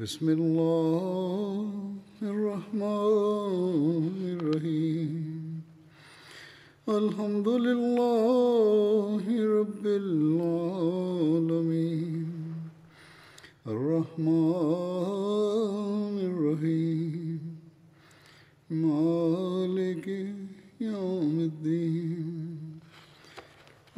بسم اللہ الرحمن الرحیم۔ الحمد للہ رب العالمین۔ الرحمن الرحیم۔ مالک یوم الدین۔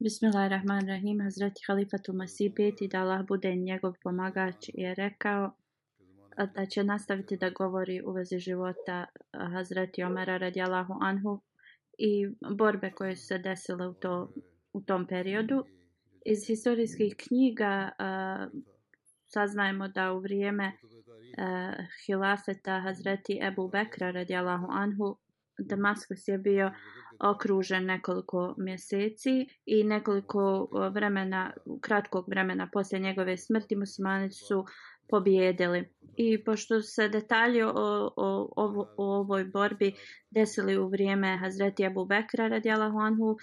Bismillahirrahmanirrahim. Hazreti Halifatul Masih peti da Allah bude njegov pomagač je rekao da će nastaviti da govori u vezi života Hazreti Omara radijallahu anhu i borbe koje su se desile u, to, u tom periodu. Iz historijskih knjiga uh, saznajemo da u vrijeme uh, hilafeta Hazreti Ebu Bekra radijallahu anhu Damaskus je bio okružen nekoliko mjeseci i nekoliko vremena, kratkog vremena poslije njegove smrti muslimani su pobjedili. I pošto se detalji o, o, o, o ovoj borbi desili u vrijeme Hazreti Abu Bekra radijalahu anhu,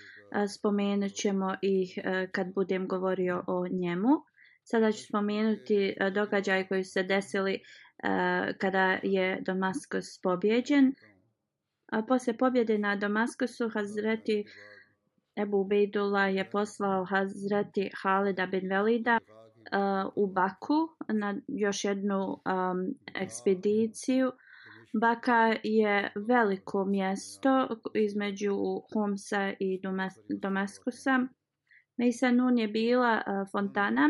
spomenut ćemo ih kad budem govorio o njemu. Sada ću spomenuti događaj koji se desili kada je Damaskus pobjeđen. A poslije pobjede na Damaskusu Hazreti Ebu Bejdula je poslao Hazreti Halida bin Velida uh, u Baku na još jednu um, ekspediciju. Baka je veliko mjesto između Homsa i Damaskusa. Mesa Nun je bila uh, fontana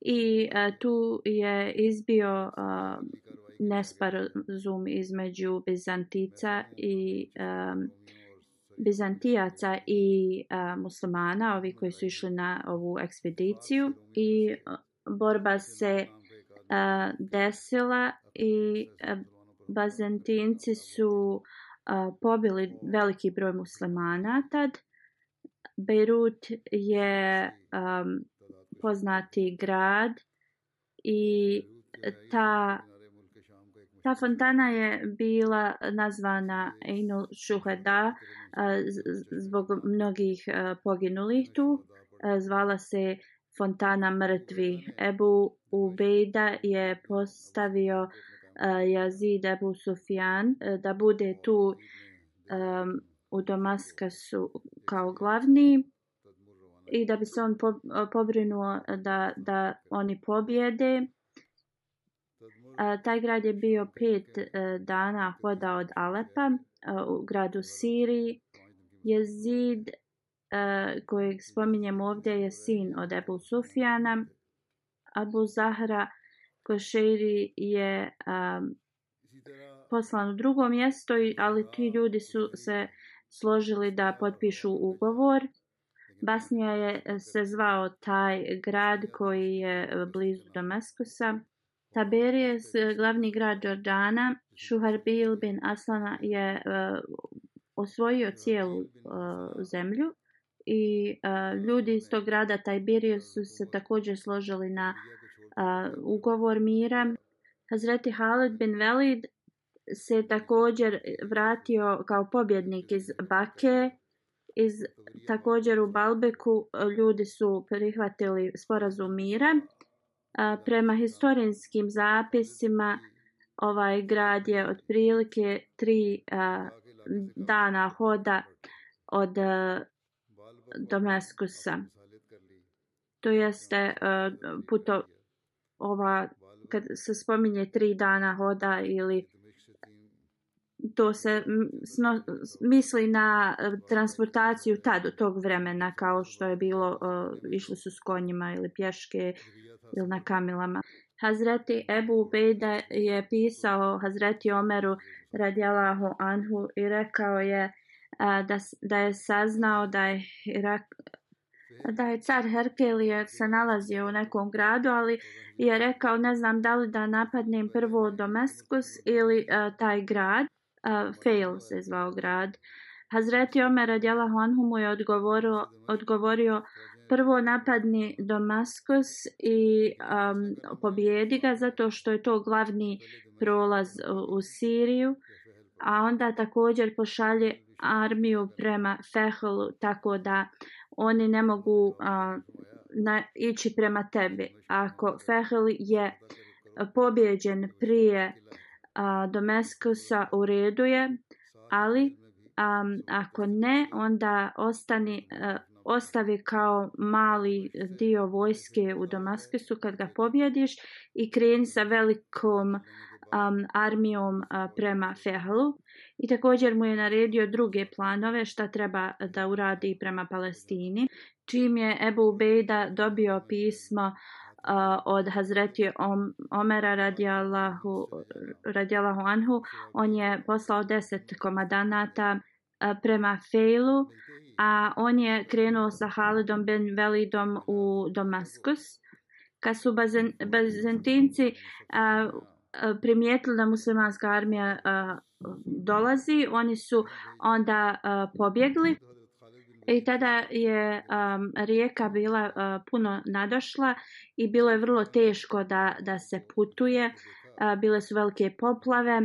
i uh, tu je izbio uh, nesporazum između Bizantica i um, Bizantijaca i uh, muslimana, ovi koji su išli na ovu ekspediciju i eh, borba se uh, desila i uh, Bizantinci su uh, pobili veliki broj muslimana tad. Beirut je um, poznati grad i ta Ta fontana je bila nazvana Einul Shuhada eh, zbog mnogih eh, poginulih tu. Eh, zvala se fontana mrtvi. Ebu Ubejda je postavio Jazid Ebu Sufjan da bude tu um, u Damaskasu kao glavni i da bi se on pobrinuo da, da oni pobjede. E, taj grad je bio pet e, dana hoda od Alepa e, u gradu Siriji. Jezid kojeg spominjem ovdje je sin od Ebu Sufjana. Abu Zahra Košeiri je poslan u drugo mjesto, ali ti ljudi su se složili da potpišu ugovor. Basnija je se zvao taj grad koji je blizu Damaskusa. Taberijes, glavni grad Jordana, Šuharbil bin Aslana je uh, osvojio cijelu uh, zemlju. i uh, ljudi iz tog grada Tiberius su se također složili na uh, ugovor mira. Hazreti Halid bin Velid se također vratio kao pobjednik iz Bake. Iz, također u Balbeku. Ljudi su prihvatili sporazum mira A, prema historijskim zapisima ovaj grad je otprilike tri a, dana hoda od a, Damaskusa. To jeste a, puto, ova kad se spominje tri dana hoda ili to se sno, misli na transportaciju tad u tog vremena kao što je bilo uh, išli su s konjima ili pješke ili na kamilama. Hazreti Ebu Ubejda je pisao Hazreti Omeru radijalahu anhu i rekao je a, da, da je saznao da je Irak, da je car Herkelije se nalazio u nekom gradu, ali je rekao ne znam da li da napadnem prvo Damaskus ili uh, taj grad uh, Fail se zvao grad. Hazreti Omer radijalahu anhu mu je odgovorio, odgovorio prvo napadni Damaskus i um, pobjedi ga zato što je to glavni prolaz u, u Siriju. A onda također pošalje armiju prema Fehlu tako da oni ne mogu uh, na, ići prema tebi. Ako Fehl je pobjeđen prije a, Domeskusa u redu je, ali a, ako ne, onda ostani, a, ostavi kao mali dio vojske u Damaskusu kad ga pobjediš i kreni sa velikom um, armijom uh, prema Fehlu. I također mu je naredio druge planove šta treba da uradi prema Palestini. Čim je Ebu Ubejda dobio pismo uh, od Hazreti Om, Omera radijalahu, radijalahu anhu, on je poslao deset komadanata uh, prema Fejlu, a on je krenuo sa Halidom ben Velidom u Damaskus. Kad su bazen, bazentinci uh, primijetili da muslimanska armija a, dolazi, oni su onda a, pobjegli. I tada je um, rijeka bila uh, puno nadošla i bilo je vrlo teško da, da se putuje. Uh, bile su velike poplave.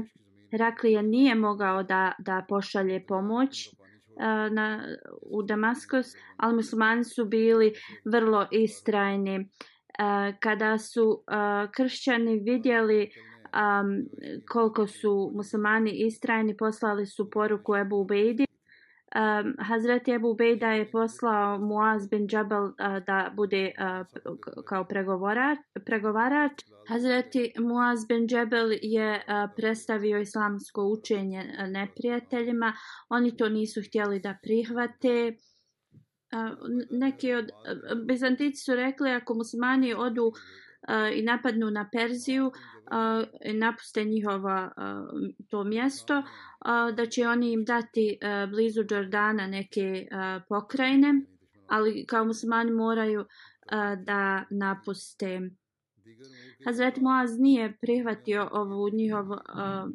Raklije nije mogao da, da pošalje pomoć uh, na, u Damaskus, ali muslimani su bili vrlo istrajni. Kada su kršćani vidjeli um, koliko su muslimani istrajni, poslali su poruku Ebu Ubejdi um, Hazreti Ebu Bejda je poslao Muaz bin Jabal uh, eh, da bude uh, kao pregovarač, pregovarač. Hazreti Muaz bin Jabal je uh, predstavio islamsko učenje neprijateljima. Oni to nisu htjeli da prihvate. Uh, neki od uh, Bizantici su rekli ako muslimani odu uh, i napadnu na Perziju, napuste njihova to mjesto, da će oni im dati blizu Jordana neke pokrajine, ali kao muslimani moraju da napuste. Hazret Moaz nije prihvatio ovu njihov,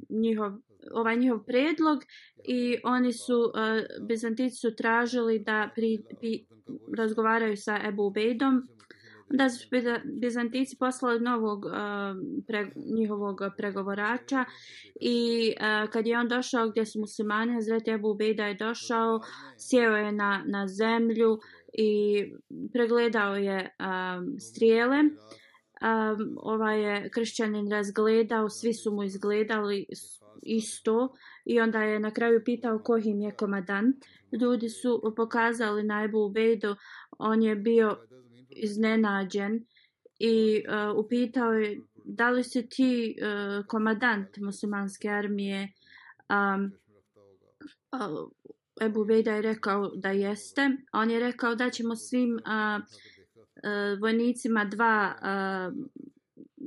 njihov, ovaj njihov predlog i oni su, uh, Bizantici su tražili da pri, pri, razgovaraju sa Ebu Ubejdom, da su Bizantici poslali novog eh, uh, pre, njihovog pregovorača i uh, kad je on došao gdje su muslimani, Hazret Ebu Ubejda je došao, sjeo je na, na zemlju i pregledao je um, strijele. Um, ovaj je kršćanin razgledao, svi su mu izgledali isto i onda je na kraju pitao ko im je komadant. Ljudi su pokazali na Ebu Ubejdu, on je bio iznenađen i uh, upitao je da li si ti uh, komadant muslimanske armije? Um, uh, Ebu Veda je rekao da jeste. On je rekao da ćemo svim uh, uh, vojnicima dva uh,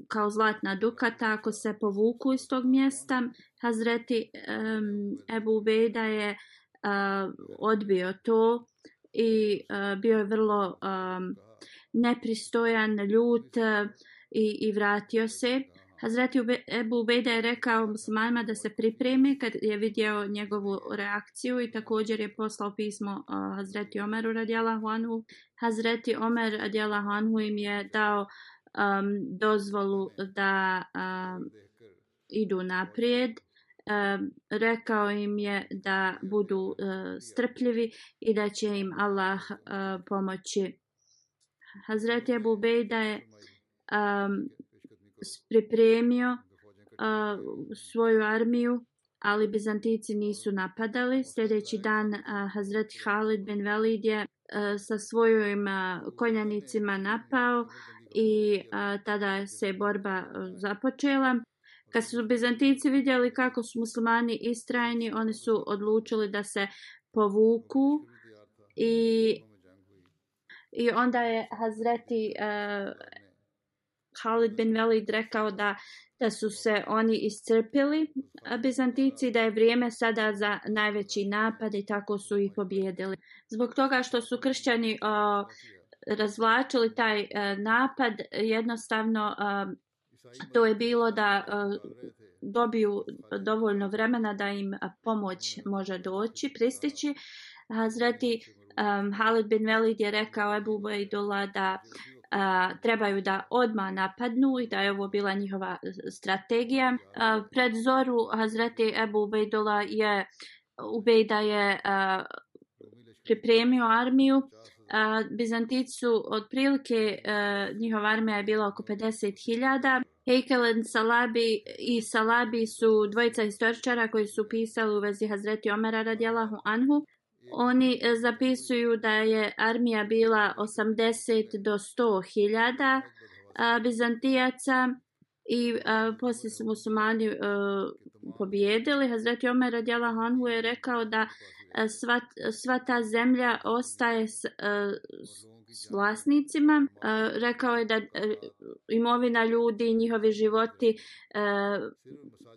kao zlatna dukata ako se povuku iz tog mjesta. Hazreti um, Ebu Veda je uh, odbio to i uh, bio je vrlo um, nepristojan, ljut e, i, i vratio se. Hazreti Ebu Ubejda je rekao muslimanima da se pripremi kad je vidio njegovu reakciju i također je poslao pismo e, Hazreti Omeru radijalahu anhu. Hazreti Omer radijalahu anhu im je dao um, dozvolu da um, idu naprijed. Um, rekao im je da budu uh, strpljivi i da će im Allah uh, pomoći Hazreti Abu Bejda je um, pripremio uh, svoju armiju, ali Bizantici nisu napadali. Sljedeći dan uh, Hazreti Halid bin Velid je uh, sa svojim uh, konjanicima napao i a, tada se borba a, započela. Kad su Bizantinci vidjeli kako su muslimani istrajni, oni su odlučili da se povuku i, i onda je Hazreti uh, Khalid bin Velid rekao da da su se oni iscrpili eh, Bizantici da je vrijeme sada za najveći napad i tako su ih pobjedili. Zbog toga što su kršćani uh, razvlačili taj uh, napad jednostavno uh, to je bilo da uh, dobiju dovoljno vremena da im pomoć može doći, pristići. Hazreti um, Halid bin Velid je rekao Ebu Ubaidullah da uh, trebaju da odma napadnu i da je ovo bila njihova strategija. Uh, pred zoru Hazreti Ebu Ubejdola je Ubejda je uh, pripremio armiju. Uh, Bizantici su otprilike uh, njihova armija je bila oko 50.000 Heikel Salabi i Salabi su dvojica historičara koji su pisali u vezi Hazreti Omera radijalahu anhu. Oni e, zapisuju da je armija bila 80 do 100 hiljada Bizantijaca i a, poslije su muslimani a, e, pobjedili. Hazreti Omer radijalahu anhu je rekao da a, sva, sva ta zemlja ostaje s, a, s vlasnicima. E, rekao je da e, imovina ljudi, njihovi životi, e,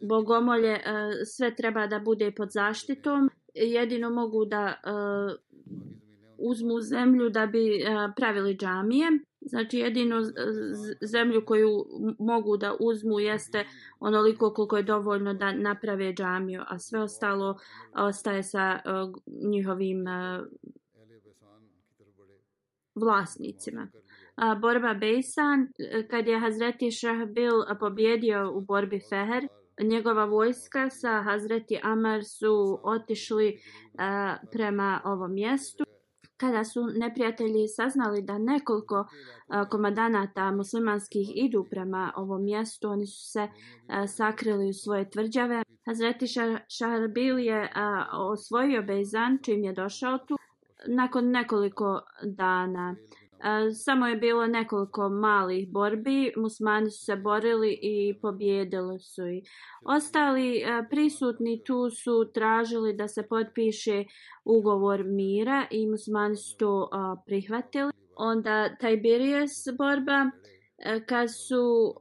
bogomolje, sve treba da bude pod zaštitom. Jedino mogu da uzmu zemlju da bi pravili džamije. Znači jedinu zemlju koju mogu da uzmu jeste onoliko koliko je dovoljno da naprave džamiju, a sve ostalo ostaje sa njihovim vlasnicima. A, borba Bejsan, kad je Hazreti Šahbil pobjedio u borbi Feher, njegova vojska sa Hazreti Amar su otišli a, prema ovom mjestu. Kada su neprijatelji saznali da nekoliko e, a, komadanata muslimanskih idu prema ovom mjestu, oni su se a, sakrili u svoje tvrđave. Hazreti Šahbil je a, osvojio Bejzan čim je došao tu nakon nekoliko dana. E, samo je bilo nekoliko malih borbi, musmani su se borili i pobjedili su i ostali e, prisutni tu su tražili da se potpiše ugovor mira i musmani su to e, prihvatili. Onda Tiberias borba, kad su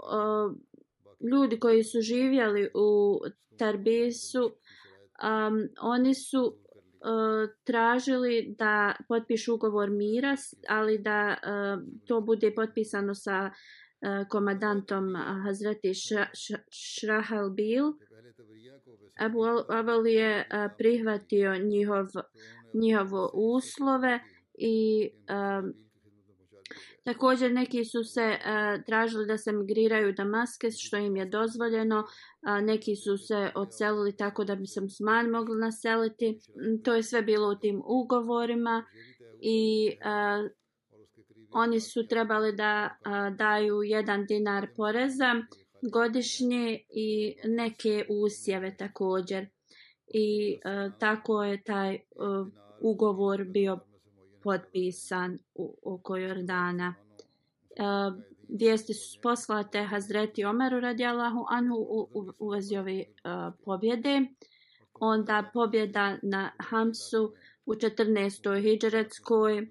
ljudi koji su živjeli u Tarbisu, um, oni su E, tražili da potpišu ugovor mira, ali da uh, to bude potpisano sa uh, komandantom Hazreti Šrahalbil. Abu Aval je uh, prihvatio njihov, njihovo uslove i uh, Također neki su se uh, tražili da se migriraju Damaske što im je dozvoljeno. Uh, neki su se odselili tako da bi se muslimani mogli naseliti. Mm, to je sve bilo u tim ugovorima i uh, oni su trebali da uh, daju jedan dinar poreza godišnje i neke usjeve također. I uh, tako je taj uh, ugovor bio potpisan u, oko Jordana. Uh, e, vijesti su poslate Hazreti Omeru radijalahu anhu u, u, u vezi ove uh, pobjede. Onda pobjeda na Hamsu u 14. hijđaretskoj.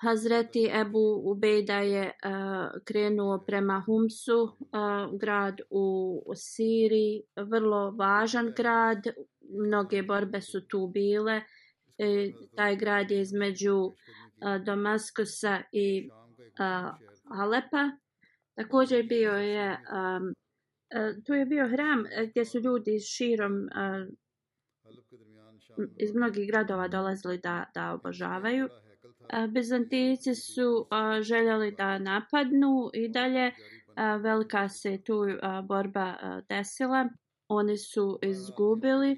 Hazreti Ebu Ubejda je uh, krenuo prema Humsu, uh, grad u, u Siriji, vrlo važan grad, mnoge borbe su tu bile. E, taj grad je između a, Damaskusa i a, Alepa. Također bio je, a, a, tu je bio hram e, gdje su ljudi širom a, iz mnogih gradova dolazili da, da obožavaju. Bizantijici su a, željeli da napadnu i dalje a, velika se tu a, borba a, desila. Oni su izgubili.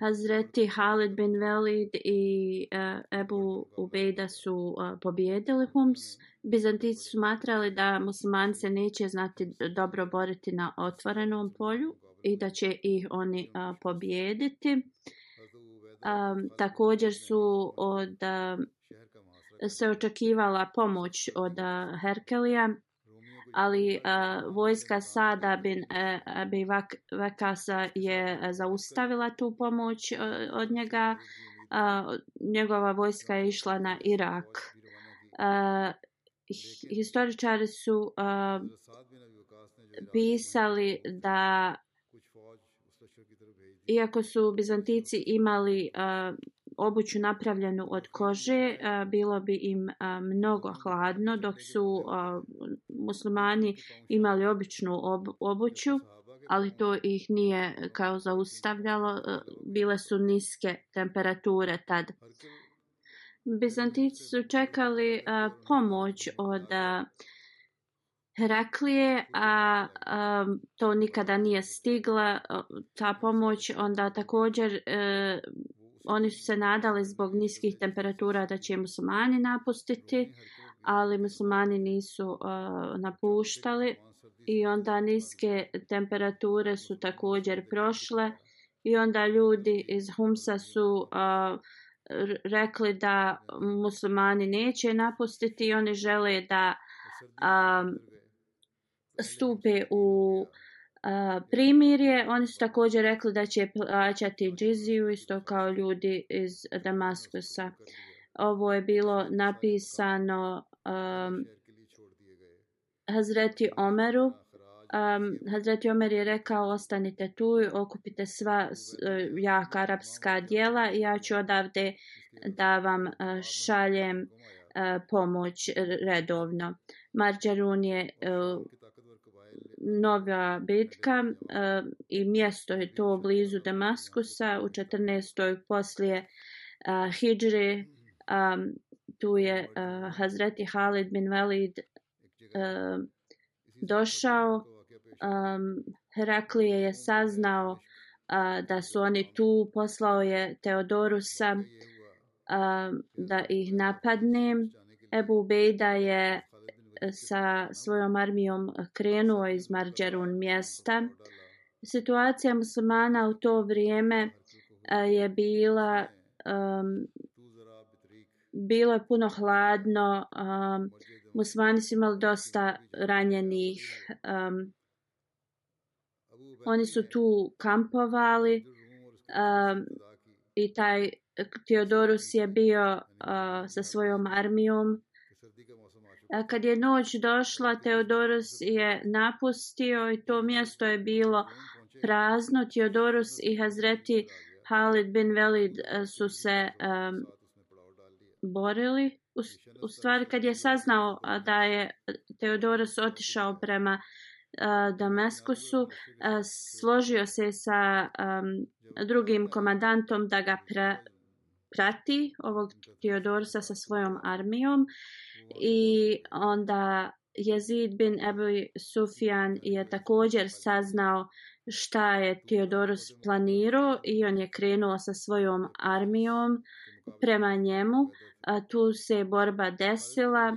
Hazreti Halid bin Velid i uh, Ebu Ubejda su e, uh, pobjedili Homs. Bizantici su smatrali da muslimani se neće znati dobro boriti na otvorenom polju i da će ih oni e, uh, pobjediti. Um, također su od uh, se očekivala pomoć od uh, Herkelija ali uh, vojska Sada bin uh, Abi Vakasa je zaustavila tu pomoć uh, od njega. Uh, njegova vojska je išla na Irak. Uh, historičari su uh, pisali da iako su Bizantici imali uh, obuću napravljenu od kože, bilo bi im mnogo hladno, dok su muslimani imali običnu obuću, ali to ih nije kao zaustavljalo, bile su niske temperature tad. Bizantici su čekali pomoć od Heraklije, a um, to nikada nije stigla, ta pomoć, onda također e, oni su se nadali zbog niskih temperatura da će muslimani napustiti, ali muslimani nisu uh, napuštali i onda niske temperature su također prošle i onda ljudi iz Humsa su uh, rekli da muslimani neće napustiti i oni žele da um, stupe u uh, primirje. Oni su također rekli da će plaćati džiziju isto kao ljudi iz Damaskusa. Ovo je bilo napisano um, Hazreti Omeru. Um, Hazreti Omer je rekao ostanite tu i okupite sva uh, jaka arapska dijela i ja ću odavde da vam uh, šaljem uh, pomoć redovno. Marđarun je uh, nova bitka e, i mjesto je to blizu Damaskusa u 14. poslije e, Hidžre E, tu je e, Hazreti Halid bin Walid e, došao um, Heraklije je saznao uh, da su oni tu poslao je Teodorusa uh, da ih napadne Ebu Ubejda je sa svojom armijom krenuo iz Marđerun mjesta. Situacija muslimana u to vrijeme je bila um, bilo je puno hladno um, muslimani su imali dosta ranjenih um, oni su tu kampovali um, i taj Teodorus je bio uh, sa svojom armijom E, kad je noć došla, Teodoros je napustio i to mjesto je bilo prazno. Teodoros i Hazreti Halid bin Velid e, su se um, borili. U, u stvari, kad je saznao da je Teodoros otišao prema uh, Damaskusu, uh, složio se sa um, drugim komandantom da ga pra, prati, ovog Teodorsa sa svojom armijom i onda Jezid bin Ebu Sufjan je također saznao šta je Teodorus planirao i on je krenuo sa svojom armijom prema njemu. A tu se borba desila.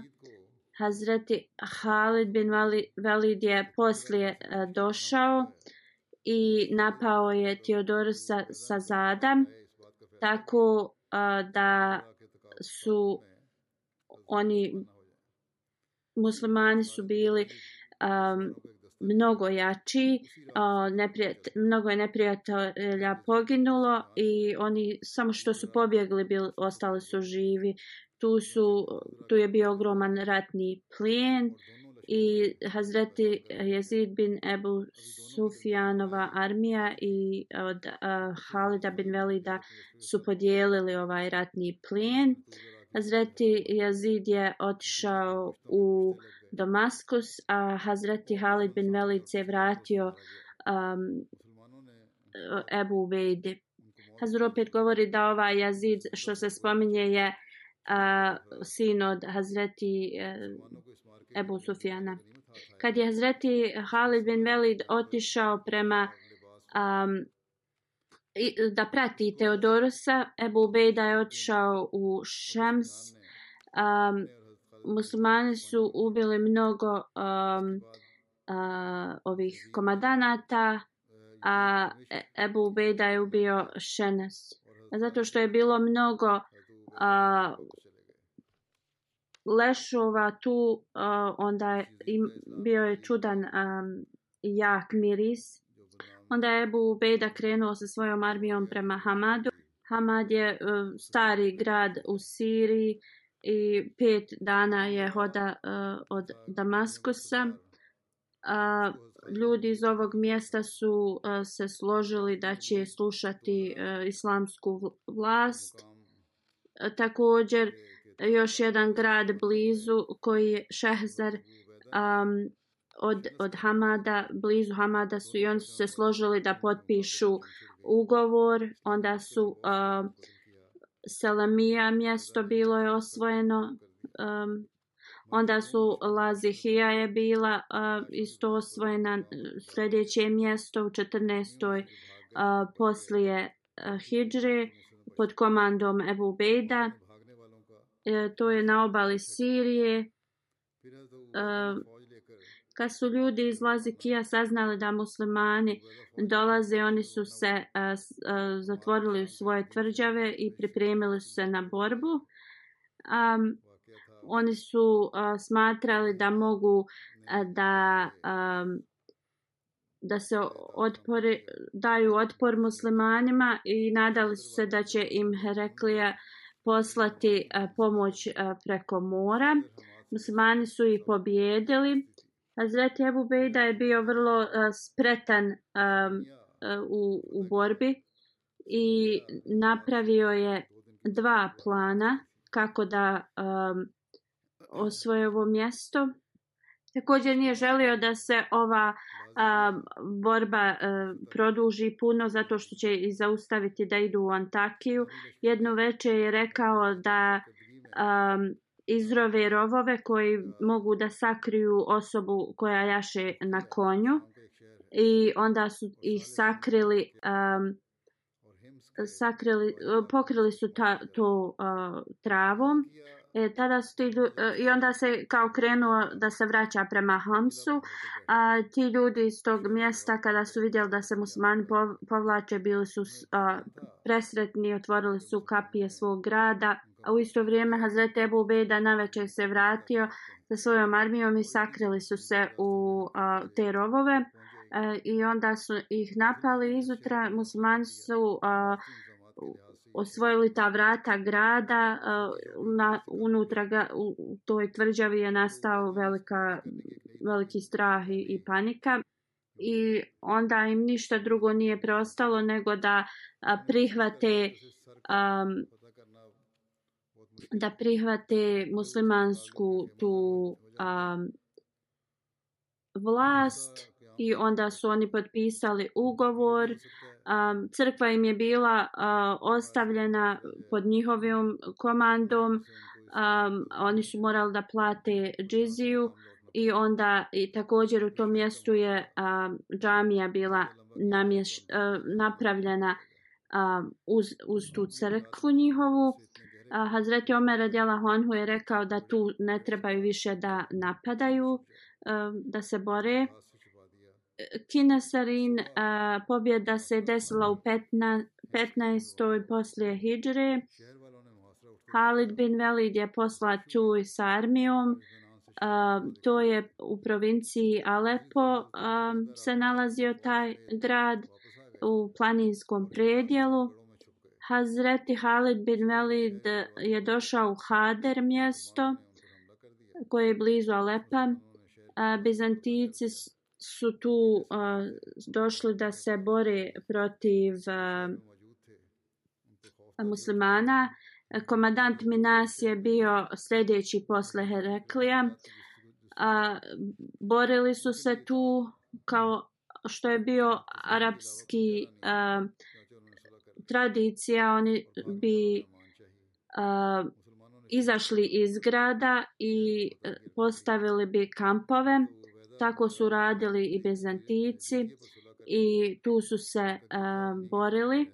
Hazreti Halid bin Velid je poslije e, došao i napao je Teodorusa sa zada tako e, da su oni muslimani su bili um, mnogo jači, uh, neprijat, mnogo je neprijatelja poginulo i oni samo što su pobjegli bili, ostali su živi. Tu, su, tu je bio ogroman ratni plijen i Hazreti Jezid bin Ebu Sufjanova armija i od uh, Halida bin Velida su podijelili ovaj ratni plijen. Uh, Hazreti Yazid je otišao u Damaskus, a Hazreti Halid bin Velid se vratio um, Ebu Ubejdi. Hazur opet govori da ova Yazid što se spominje je uh, sin od Hazreti uh, Ebu Sufjana. Kad je Hazreti Halid bin Velid otišao prema um, da prati Teodorosa, Ebu Bejda je otišao u Šems. Um, muslimani su ubili mnogo um, uh, ovih komadanata, a e, Ebu Bejda je ubio Šenes. Zato što je bilo mnogo uh, lešova tu uh, onda je im, bio je čudan um, jak miris. Onda je Ebu Ubejda krenuo sa svojom armijom prema Hamadu. Hamad je uh, stari grad u Siriji i pet dana je hoda uh, od Damaskusa. Uh, ljudi iz ovog mjesta su uh, se složili da će slušati uh, islamsku vlast. Uh, također još jedan grad blizu koji je Šehzar um, od, od Hamada, blizu Hamada su i oni su se složili da potpišu ugovor. Onda su uh, Selamija mjesto bilo je osvojeno. Um, onda su Lazihija je bila uh, isto osvojena sljedeće mjesto u 14. Uh, poslije uh, Hidžre pod komandom Ebu Bejda. E, to je na obali Sirije. E, kad su ljudi iz Lazikija saznali da muslimani dolaze, oni su se e, a, a, e, zatvorili u svoje tvrđave i pripremili su se na borbu. Um, oni su a, smatrali da mogu a, da a, da se otpori, daju otpor muslimanima i nadali su se da će im Hereklija poslati a, pomoć a, preko mora. Muslimani su ih pobjedili. Hazreti Ebu Bejda je bio vrlo uh, spretan um, uh, u, u borbi i napravio je dva plana kako da um, osvoje ovo mjesto. Također nije želio da se ova a, borba a, produži puno zato što će i zaustaviti da idu u Antakiju. Jedno večer je rekao da a, izrove rovove koji mogu da sakriju osobu koja jaše na konju i onda su ih sakrili um, sakrili pokrili su ta, to uh, travom. E, tada su ti uh, i onda se kao krenuo da se vraća prema Hamsu a ti ljudi iz tog mjesta kada su vidjeli da se muslimani povlače bili su uh, presretni otvorili su kapije svog grada. A u isto vrijeme Hazret Ebu Ubejda na večer se vratio sa svojom armijom i sakrili su se u uh, te rovove uh, i onda su ih napali izutra. Muslimani su uh, osvojili ta vrata grada. Uh, na, unutra ga, u, u toj tvrđavi je nastao velika, veliki strah i, i panika. I onda im ništa drugo nije preostalo nego da uh, prihvate um, da prihvate muslimansku tu um, vlast i onda su oni potpisali ugovor. Um, crkva im je bila uh, ostavljena pod njihovim komandom. Um, oni su morali da plate džiziju i onda i također u tom mjestu je um, džamija bila namješ, uh, napravljena um, uz, uz tu crkvu njihovu. Hazreti Omer radijala Honhu je rekao da tu ne trebaju više da napadaju, um, da se bore. Kinesarin uh, pobjeda se desila u 15. 15. poslije Hidžre. Halid bin Velid je poslat tu sa armijom. Um, to je u provinciji Alepo um, se nalazio taj grad u planinskom predjelu. Hazreti Halid bin Velid je došao u Hader mjesto koje je blizu Alepa. Bizantijici su tu došli da se bore protiv muslimana. Komadant Minas je bio sljedeći posle Heraklija. Borili su se tu kao što je bio arapski uh, tradicija, oni bi uh, izašli iz grada i e, postavili bi kampove. Tako su radili i Bizantici i tu su se uh, borili.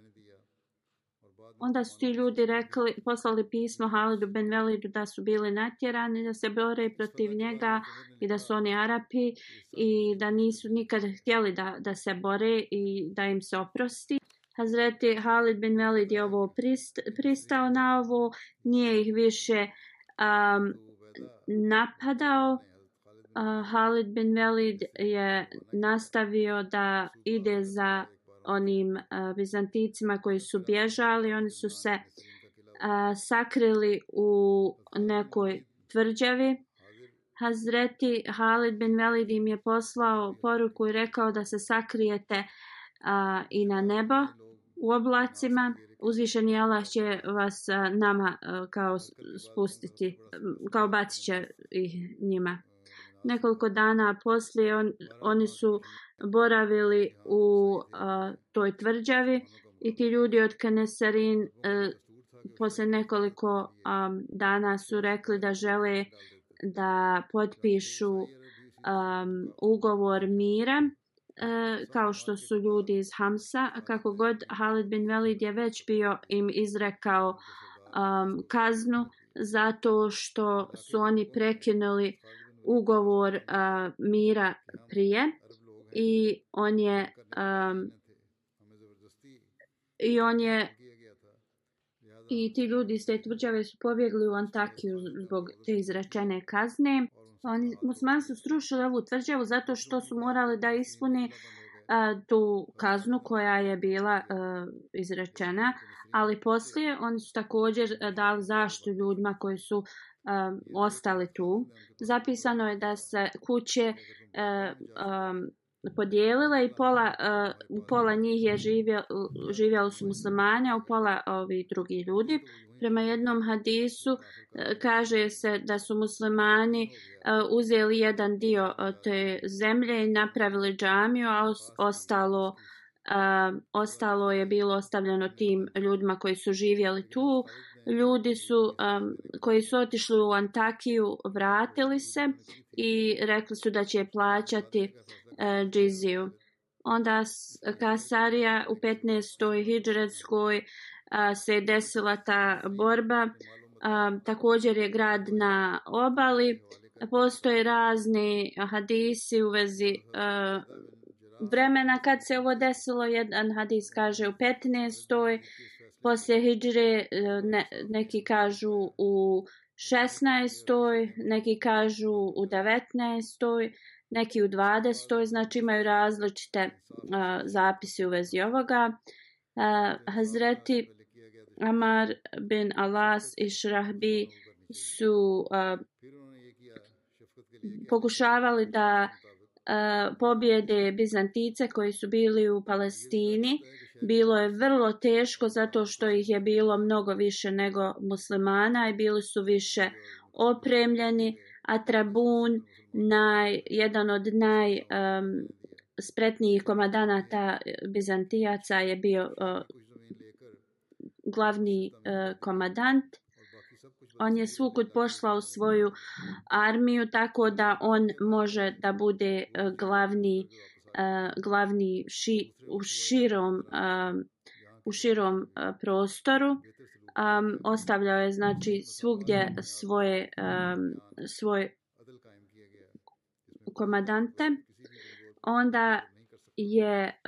Onda su ti ljudi rekli, poslali pismo Halidu Ben Velidu da su bili natjerani da se bore protiv njega i da su oni Arapi i da nisu nikad htjeli da, da se bore i da im se oprosti. Hazreti Halid bin Velid je ovo prist, pristao na ovo, nije ih više um, napadao, uh, Halid bin Velid je nastavio da ide za onim uh, Bizanticima koji su bježali. Oni su se uh, sakrili u nekoj tvrđavi. Hazreti Halid bin Velid im je poslao poruku i rekao da se sakrijete uh, i na nebo u oblacima uzvišeni Allah će vas nama kao spustiti, kao bacit će ih njima. Nekoliko dana poslije on, oni su boravili u a, toj tvrđavi i ti ljudi od Kanesarin e, posle nekoliko a, dana su rekli da žele da potpišu um, ugovor mira Eh, kao što su ljudi iz Hamsa, kako god Halid bin Velid je već bio im izrekao um, kaznu zato što su oni prekinuli ugovor uh, mira prije i on je um, i on je i ti ljudi iz te tvrđave su pobjegli u Antakiju zbog te izrečene kazne. Oni musmani su strušili ovu tvrđavu zato što su morali da ispune a, tu kaznu koja je bila a, izrečena, ali poslije oni su također e, dali zaštu ljudima koji su a, ostali tu. Zapisano je da se kuće a, a, podijelila i pola, uh, pola njih je živjel, živjeli su muslimani, a u pola ovi drugi ljudi. Prema jednom hadisu uh, kaže se da su muslimani uh, uzeli jedan dio uh, te zemlje i napravili džamiju, a ostalo, uh, ostalo je bilo ostavljeno tim ljudima koji su živjeli tu. Ljudi su um, koji su otišli u Antakiju vratili se i rekli su da će plaćati uh, E, džiziju. Onda Kasarija u 15. hijđretskoj uh, e, se desila ta borba. Uh, također je grad na obali. Postoje razni hadisi u vezi uh, vremena kad se ovo desilo. Jedan hadis kaže u 15. Poslije hijđre ne, neki kažu u 16. neki kažu u 19 neki u 20. znači imaju različite a, zapise u vezi ovoga. A, Hazreti Amar bin Alas i Šrahbi su a, pokušavali da a, pobjede Bizantice koji su bili u Palestini. Bilo je vrlo teško zato što ih je bilo mnogo više nego muslimana i bili su više opremljeni. A Trabun naj, jedan od naj um, spretnijih komadanata Bizantijaca je bio uh, glavni uh, komadant. On je svukud poslao svoju armiju tako da on može da bude uh, glavni uh, glavni ši, u širom uh, u širom uh, prostoru. Um, ostavljao je znači svugdje svoje um, svoj komadante. Onda je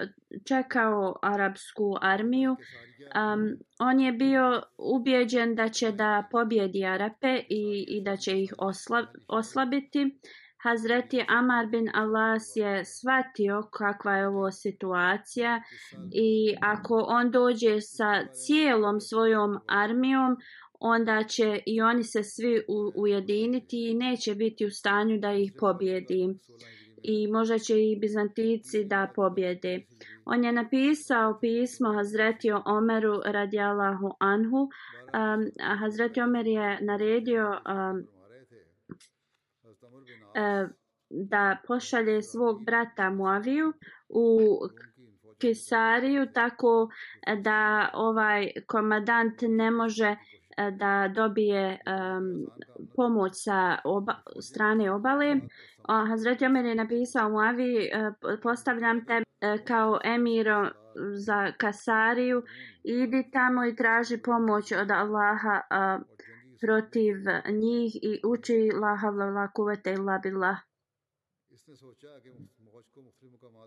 čekao arapsku armiju. Um, on je bio ubijeđen da će da pobjedi Arape i, i da će ih osla, oslabiti. Hazreti Amar bin Alas je shvatio kakva je ovo situacija i ako on dođe sa cijelom svojom armijom, onda će i oni se svi ujediniti i neće biti u stanju da ih pobjedi. I možda će i Bizantici da pobjede. On je napisao pismo Hazreti Omeru radijalahu anhu. Um, Hazreti Omer je naredio um, Eh, da pošalje svog brata Muaviju u Kisariju tako eh, da ovaj komadant ne može eh, da dobije um, pomoć sa oba, strane obale. O, Hazreti Omer je napisao mu Avi, postavljam te kao emiro za Kasariju, idi tamo i traži pomoć od Allaha uh, protiv njih i uči la havla la kuvete illa billah.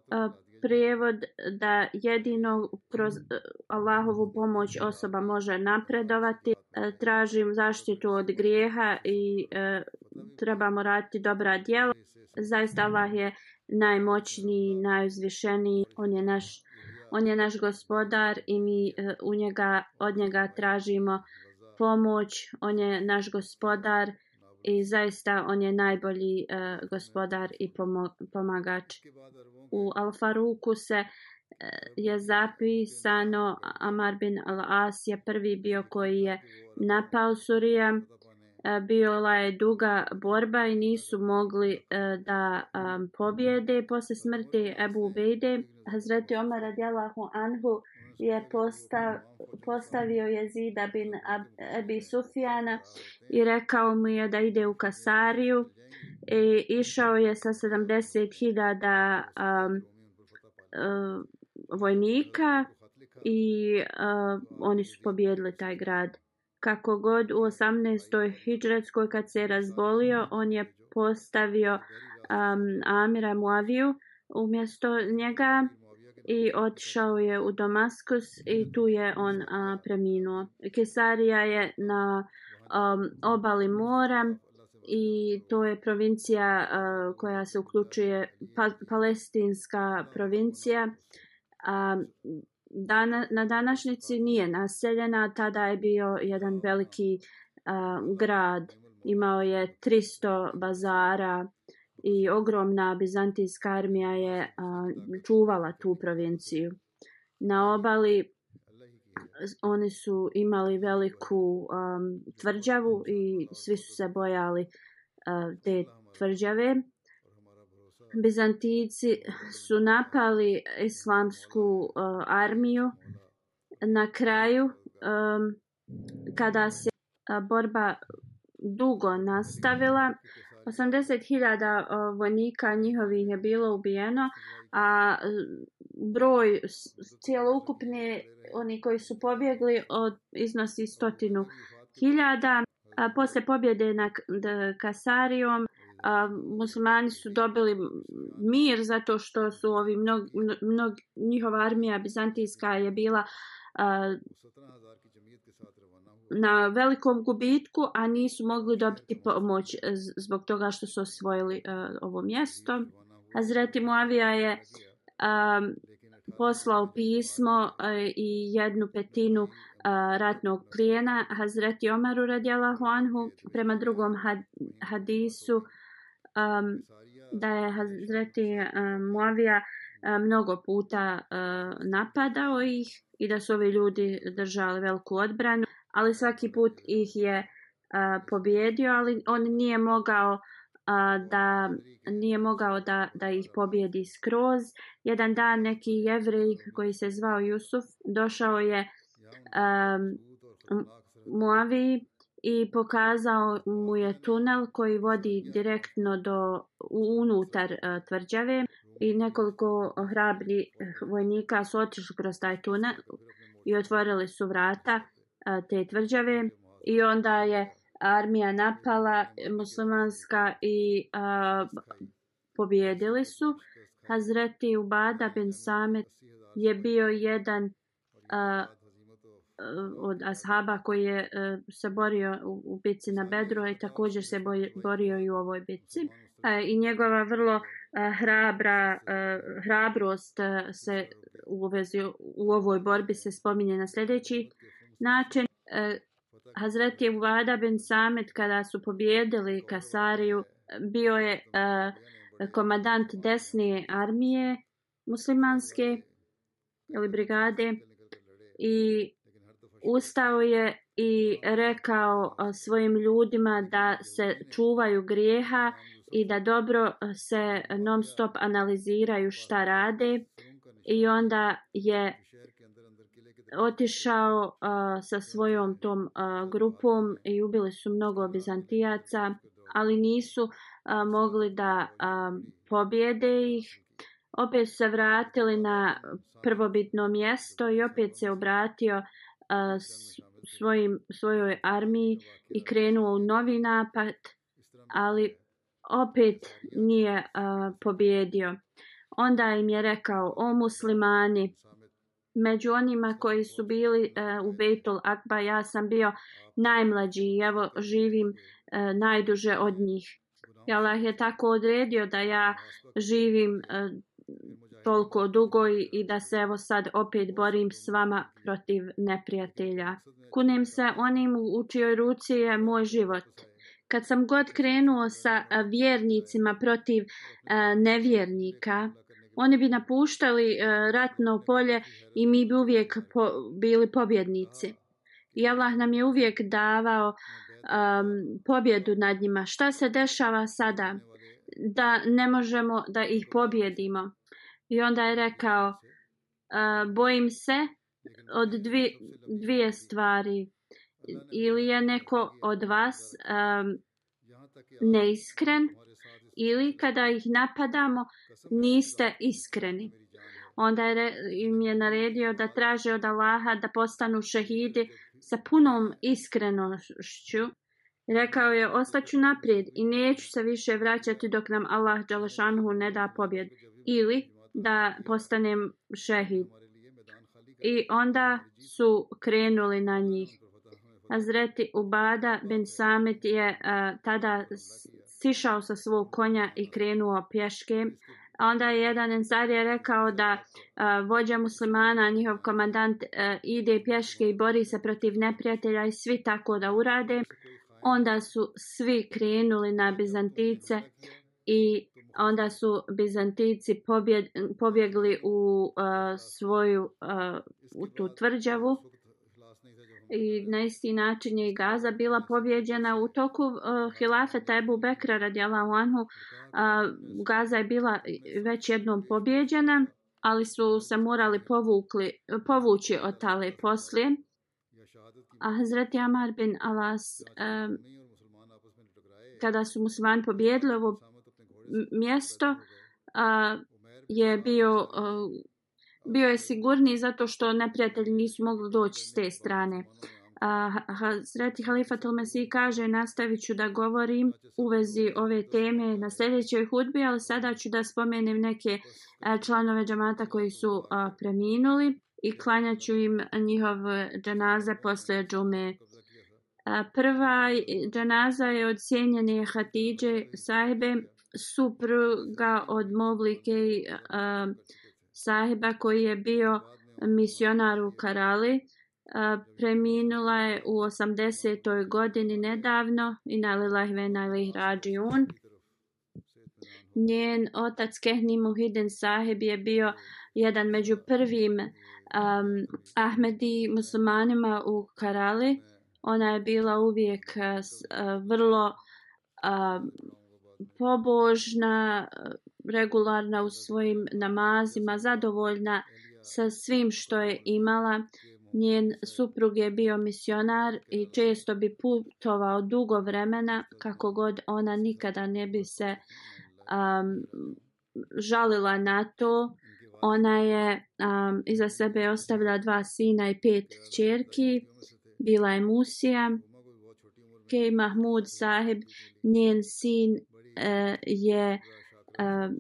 Uh, prijevod da jedino kroz Allahovu pomoć osoba može napredovati. E, tražim zaštitu od grijeha i e, trebamo raditi dobra djela. Zaista Allah je najmoćniji, najuzvišeniji. On je naš, on je naš gospodar i mi uh, u njega, od njega tražimo pomoć. On je naš gospodar i zaista on je najbolji uh, gospodar i pomo pomagač. U Al-Faruku se uh, je zapisano Amar bin Al-As je prvi bio koji je napao Surija. Uh, bila je duga borba i nisu mogli da um, pobjede posle smrti Ebu Ubejde. Hazreti Omar radijalahu anhu je postav, postavio Jezida bin Abi Sufjana i rekao mu je da ide u Kasariju i išao je sa 70.000 um, uh, vojnika i uh, oni su pobjedili taj grad. Kako god u 18. hijđretskoj kad se je razbolio, on je postavio um, Amira Muaviju umjesto njega i otišao je u Damaskus i tu je on a, preminuo. Kesarija je na um, obali mora i to je provincija a, koja se uključuje pa, palestinska provincija. A, dana, na današnjici nije naseljena, tada je bio jedan veliki a, grad. Imao je 300 bazara, i ogromna bizantijska armija je a, čuvala tu provinciju. Na obali oni su imali veliku um, tvrđavu i svi su se bojali uh, te tvrđave. Bizantijci su napali islamsku uh, armiju na kraju um, kada se uh, borba dugo nastavila 80.000 vojnika njihovih je bilo ubijeno, a broj cijelokupne oni koji su pobjegli od iznosi stotinu hiljada. A posle pobjede nad Kasarijom a, muslimani su dobili mir zato što su ovi mnog, mnog, njihova armija bizantijska je bila na velikom gubitku, a nisu mogli dobiti pomoć zbog toga što su osvojili uh, ovo mjesto. Hazreti Muavija je um, poslao pismo uh, i jednu petinu uh, ratnog plijena Hazreti Omaru radijalahu anhu prema drugom had, hadisu um, da je Hazreti um, Muavija um, mnogo puta uh, napadao ih i da su ovi ljudi držali veliku odbranu ali svaki put ih je a, pobjedio, ali on nije mogao a, da nije mogao da, da ih pobjedi skroz. Jedan dan neki jevrej koji se zvao Jusuf došao je um, Muavi i pokazao mu je tunel koji vodi direktno do unutar uh, tvrđave i nekoliko hrabri eh, vojnika su otišli kroz taj tunel i otvorili su vrata eh, te tvrđave i onda je armija napala muslimanska i a, pobjedili su. Hazreti Ubada bin Samet je bio jedan a, od ashaba koji je a, se borio u, u bitci na Bedru i također se boj, borio i u ovoj bitci. A, I njegova vrlo a, hrabra hrabrost se u, vezi, u ovoj borbi se spominje na sljedeći način. E, Hazreti Uvada bin Samet kada su pobjedili Kasariju bio je komadant desne armije muslimanske ili brigade i ustao je i rekao svojim ljudima da se čuvaju grijeha i da dobro eh, se non stop analiziraju šta rade i onda je otišao uh, sa svojom tom uh, grupom i ubili su mnogo bizantijaca, ali nisu uh, mogli da um, pobjede ih. Opet se vratili na prvobitno mjesto i opet se obratio uh, svojim, svojoj armiji i krenuo u novi napad, ali opet nije uh, pobjedio. Onda im je rekao, o muslimani, među onima koji su bili uh, u Beitul Akba ja sam bio najmlađi i evo živim uh, najduže od njih. I Allah je tako odredio da ja živim uh, toliko dugo i, i da se evo sad opet borim s vama protiv neprijatelja. Kunem se onim u čijoj ruci je moj život. Kad sam god krenuo sa vjernicima protiv nevjernika, oni bi napuštali ratno polje i mi bi uvijek po, bili pobjednici. I Allah nam je uvijek davao um, pobjedu nad njima. Šta se dešava sada? Da ne možemo da ih pobjedimo. I onda je rekao, uh, bojim se od dvi, dvije stvari. Ili je neko od vas um, neiskren, ili kada ih napadamo, niste iskreni. Onda je im je naredio da traže od Allaha da postanu šehidi sa punom iskrenošću. Rekao je, ostaću naprijed i neću se više vraćati dok nam Allah Đalašanhu ne da pobjed. Ili da postanem šehid. I onda su krenuli na njih. Azreti Ubada bin Samit je uh, tada sišao sa svog konja i krenuo pješke. Onda je jedan ensar je rekao da uh, vođa muslimana, njihov komandant, uh, ide pješke i bori se protiv neprijatelja i svi tako da urade. Onda su svi krenuli na Bizantice i onda su Bizantici pobjeg, pobjegli u uh, svoju uh, u tu tvrđavu i na isti način je i Gaza bila pobjeđena. U toku uh, hilafeta Ebu Bekra radijalahu anhu uh, Gaza je bila već jednom pobjeđena ali su se morali povukli, povući od tale poslije. A Hazreti Amar bin Alas um, kada su muslimani pobjedili ovo mjesto uh, je bio uh, bio je sigurniji zato što neprijatelji nisu mogli doći s te strane. Uh, Hazreti Halifa Tulmesi kaže nastavit ću da govorim u vezi ove teme na sljedećoj hudbi, ali sada ću da spomenem neke e, članove džamata koji su uh, preminuli i klanjaću im njihov džanaze posle džume. Prva džanaza je od cijenjene Hatidže sahibe, supruga od Moblike uh, sahiba koji je bio misionar u Karali. Preminula je u 80. godini nedavno i na lilah vena ilih. Njen otac Kehni Muhidin sahib je bio jedan među prvim um, Ahmedi muslimanima u Karali. Ona je bila uvijek uh, vrlo uh, pobožna, regularna u svojim namazima, zadovoljna sa svim što je imala. Njen suprug je bio misionar i često bi putovao dugo vremena kako god ona nikada ne bi se um, žalila na to. Ona je um, iza sebe ostavila dva sina i pet čerki. Bila je Musija. Kej Mahmud sahib, njen sin e, je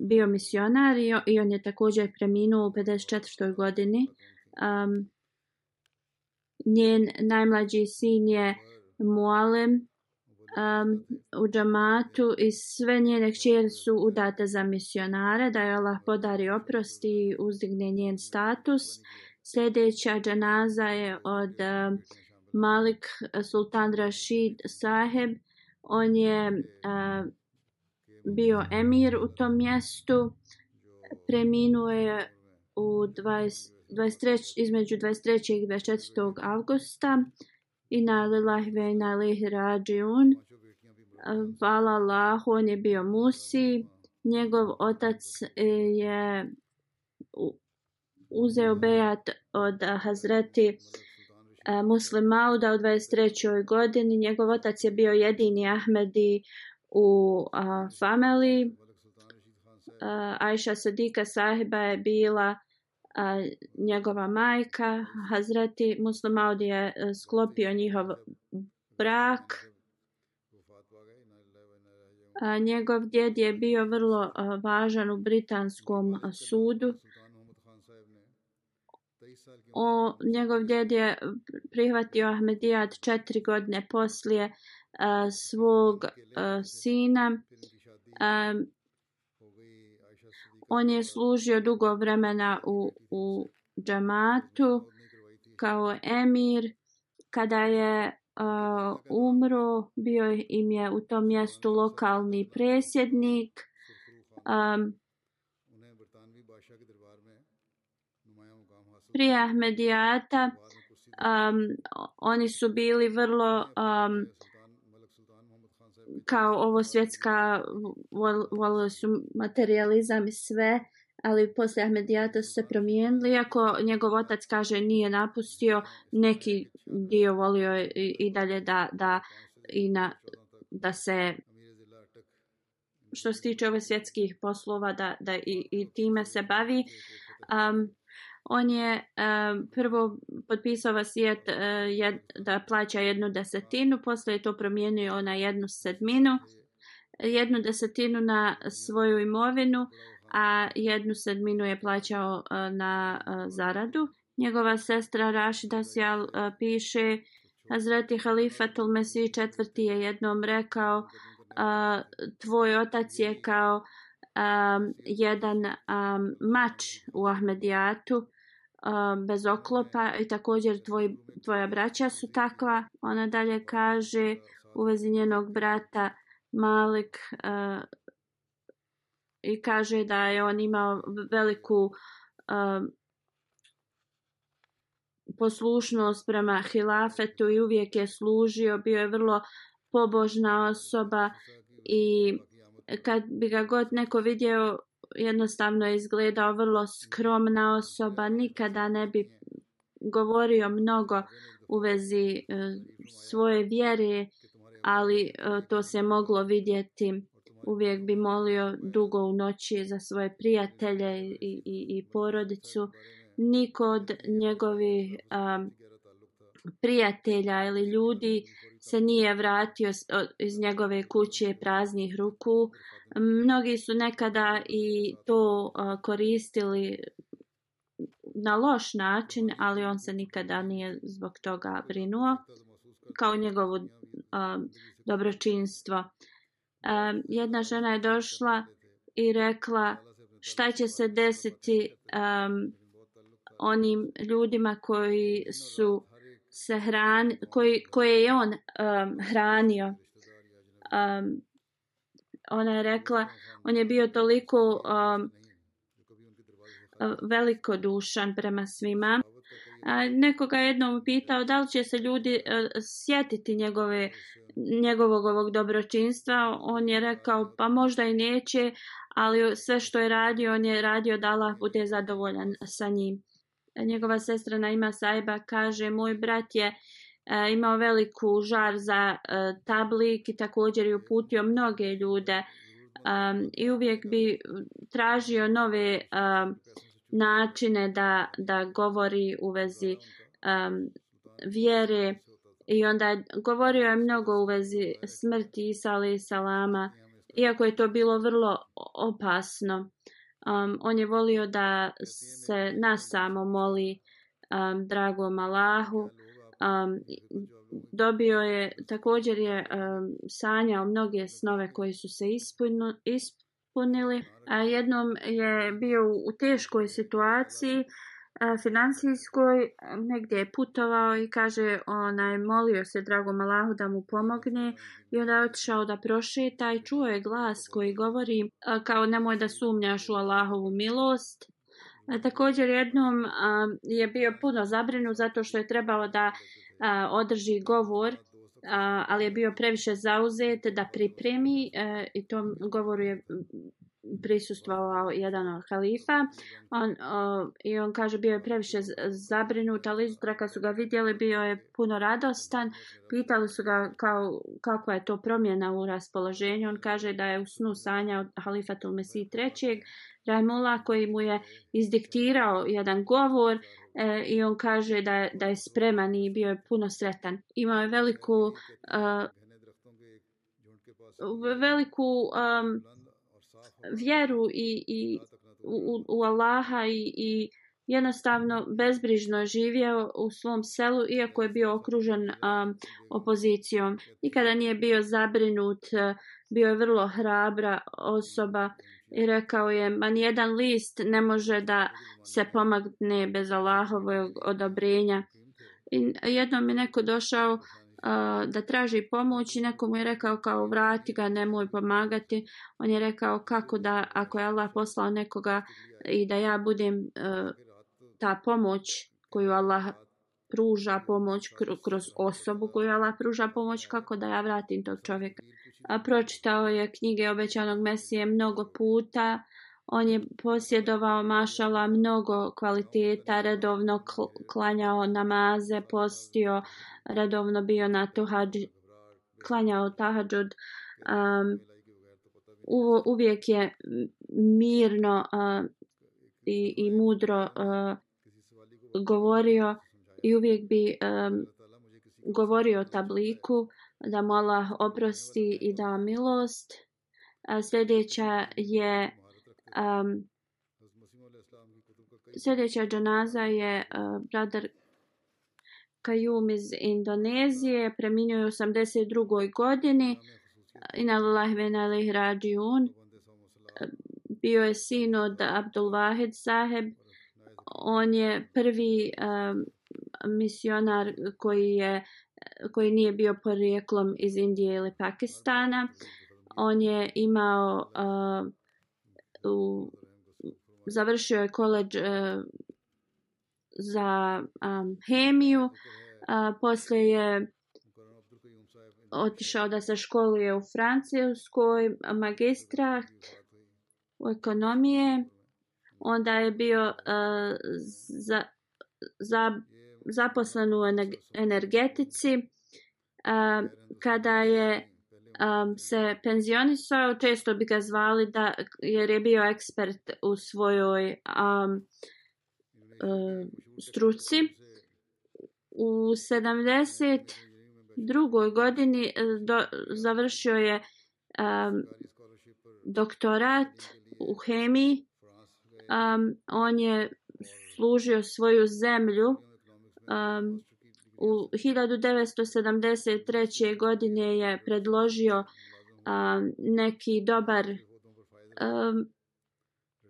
bio misionar i, i on je također preminuo u 54. godini. Um, njen najmlađi sin je Mualem um, u džamatu i sve njene kćeri su udate za misionare, da je Allah podari oprosti i uzdigne njen status. Sljedeća džanaza je od uh, Malik Sultan Rashid Saheb. On je uh, bio emir u tom mjestu. Preminuo je u 20, 23, između 23. i 24. augusta. I na lillahi ve na lihi rađiun. Hvala Allahu, on je bio Musi. Njegov otac e, je uzeo bejat od e, Hazreti e, Muslim Mauda u 23. godini. Njegov otac je bio jedini Ahmedi u a, familiji. Aisha Sadika sahiba je bila a, njegova majka. Hazreti Muslimaudi je a, sklopio njihov brak. A, njegov djed je bio vrlo a, važan u britanskom a, sudu. O, njegov djed je prihvatio Ahmedijad četiri godine poslije a, svog uh, sina Um, on je služio dugo vremena u, u džamatu kao emir. Kada je uh, umro, bio im je u tom mjestu lokalni presjednik. Um, prije Ahmedijata um, oni su bili vrlo um, kao ovo svjetska volili su materializam i sve ali posle Ahmedijata su se promijenili iako njegov otac kaže nije napustio neki dio volio i, i dalje da, da i na, da se što se tiče ove svjetskih poslova da, da i, i time se bavi. Um, on je um, prvo potpisao vasijet uh, e, jed, da plaća jednu desetinu, posle je to promijenio na jednu sedminu, jednu desetinu na svoju imovinu, a jednu sedminu je plaćao uh, na uh, zaradu. Njegova sestra Rašida Sjal uh, piše, Hazreti Halifatul Mesih četvrti je jednom rekao, uh, tvoj otac je kao um, jedan um, mač u Ahmedijatu, Um, bez oklopa i također tvoj, tvoja braća su takva. Ona dalje kaže u vezi njenog brata Malik uh, i kaže da je on imao veliku poslušnost prema hilafetu i uvijek je služio, bio je vrlo pobožna osoba i kad bi ga god neko vidio jednostavno je izgledao vrlo skromna osoba, nikada ne bi govorio mnogo u vezi e, svoje vjere, ali e, to se moglo vidjeti. Uvijek bi molio dugo u noći za svoje prijatelje i, i, i porodicu. Niko od njegovih um, prijatelja ili ljudi se nije vratio iz njegove kuće praznih ruku. Mnogi su nekada i to koristili na loš način, ali on se nikada nije zbog toga brinuo kao njegovo um, dobročinstvo. Um, jedna žena je došla i rekla šta će se desiti um, onim ljudima koji su se hran, koji, koje je on um, hranio. Um, ona je rekla, on je bio toliko um, velikodušan prema svima. A, nekoga jednom pitao da li će se ljudi uh, sjetiti njegove, njegovog ovog dobročinstva. On je rekao pa možda i neće, ali sve što je radio, on je radio da Allah bude zadovoljan sa njim njegova sestra Naima Saiba kaže moj brat je e, imao veliku žar za e, tablik i također je uputio mnoge ljude um, i uvijek bi tražio nove um, načine da, da govori u vezi um, vjere. I onda je govorio je mnogo u vezi smrti Isa alaih salama iako je to bilo vrlo opasno um, on je volio da se nas samo moli um, dragom Allahu. Um, dobio je, također je um, sanjao mnoge snove koji su se ispunu, ispunili. A jednom je bio u teškoj situaciji financijskoj negdje je putovao i kaže onaj molio se dragom Allahu da mu pomogne i onda je otišao da prošeta i čuo je glas koji govori kao nemoj da sumnjaš u Allahovu milost. A, također jednom a, je bio puno zabrinu zato što je trebalo da a, održi govor a, ali je bio previše zauzet da pripremi a, i tom govoru je prisustvovao jedan od halifa. On, o, i on kaže bio je previše zabrinut ali izutra kad su ga vidjeli bio je puno radostan. Pitali su ga kao, kako je to promjena u raspoloženju. On kaže da je u snu sanjao od halifatul mesih trećeg Rahimullah koji mu je izdiktirao jedan govor e, i on kaže da, da je spreman i bio je puno sretan. Imao je veliku uh, veliku um, vjeru i, i u, u Allaha i, i jednostavno bezbrižno živio u svom selu iako je bio okružen um, opozicijom. Nikada nije bio zabrinut, e, bio je vrlo hrabra osoba i rekao je, ma nijedan list ne može da se pomagne bez Allahovog odobrenja. I jednom je neko došao uh, da traži pomoć i neko mu je rekao kao vrati ga, nemoj pomagati. On je rekao kako da ako je Allah poslao nekoga i da ja budem uh, ta pomoć koju Allah pruža pomoć kroz osobu koju Allah pruža pomoć kako da ja vratim tog čovjeka. A pročitao je knjige obećanog Mesije mnogo puta. On je posjedovao mašala mnogo kvaliteta, redovno klanjao namaze, postio, redovno bio na tuhadž, klanjao tahadžud. Um, uvijek je mirno uh, i, i mudro uh, govorio i uvijek bi um, govorio tabliku da mu Allah oprosti i da milost. A sljedeća je um, sljedeća džanaza je uh, brother Kajum iz Indonezije, preminio je u 82. godini. Ina lillahi ve rađiun. Bio je sin od Abdul Wahid saheb on je prvi um, misionar koji je koji nije bio porijeklom iz Indije ili Pakistana. On je imao uh, u, završio je koleđ uh, za um, hemiju. Uh, poslije je otišao da se školuje u Francuskoj magistrat u ekonomije onda je bio uh, za, za, zaposlen u energetici. Uh, kada je um, se penzionisao, često bi ga zvali da, jer je bio ekspert u svojoj um, um, struci. U 72. godini e, do, završio je um, doktorat u hemiji um, on je služio svoju zemlju um, u 1973. godine je predložio a, neki dobar a,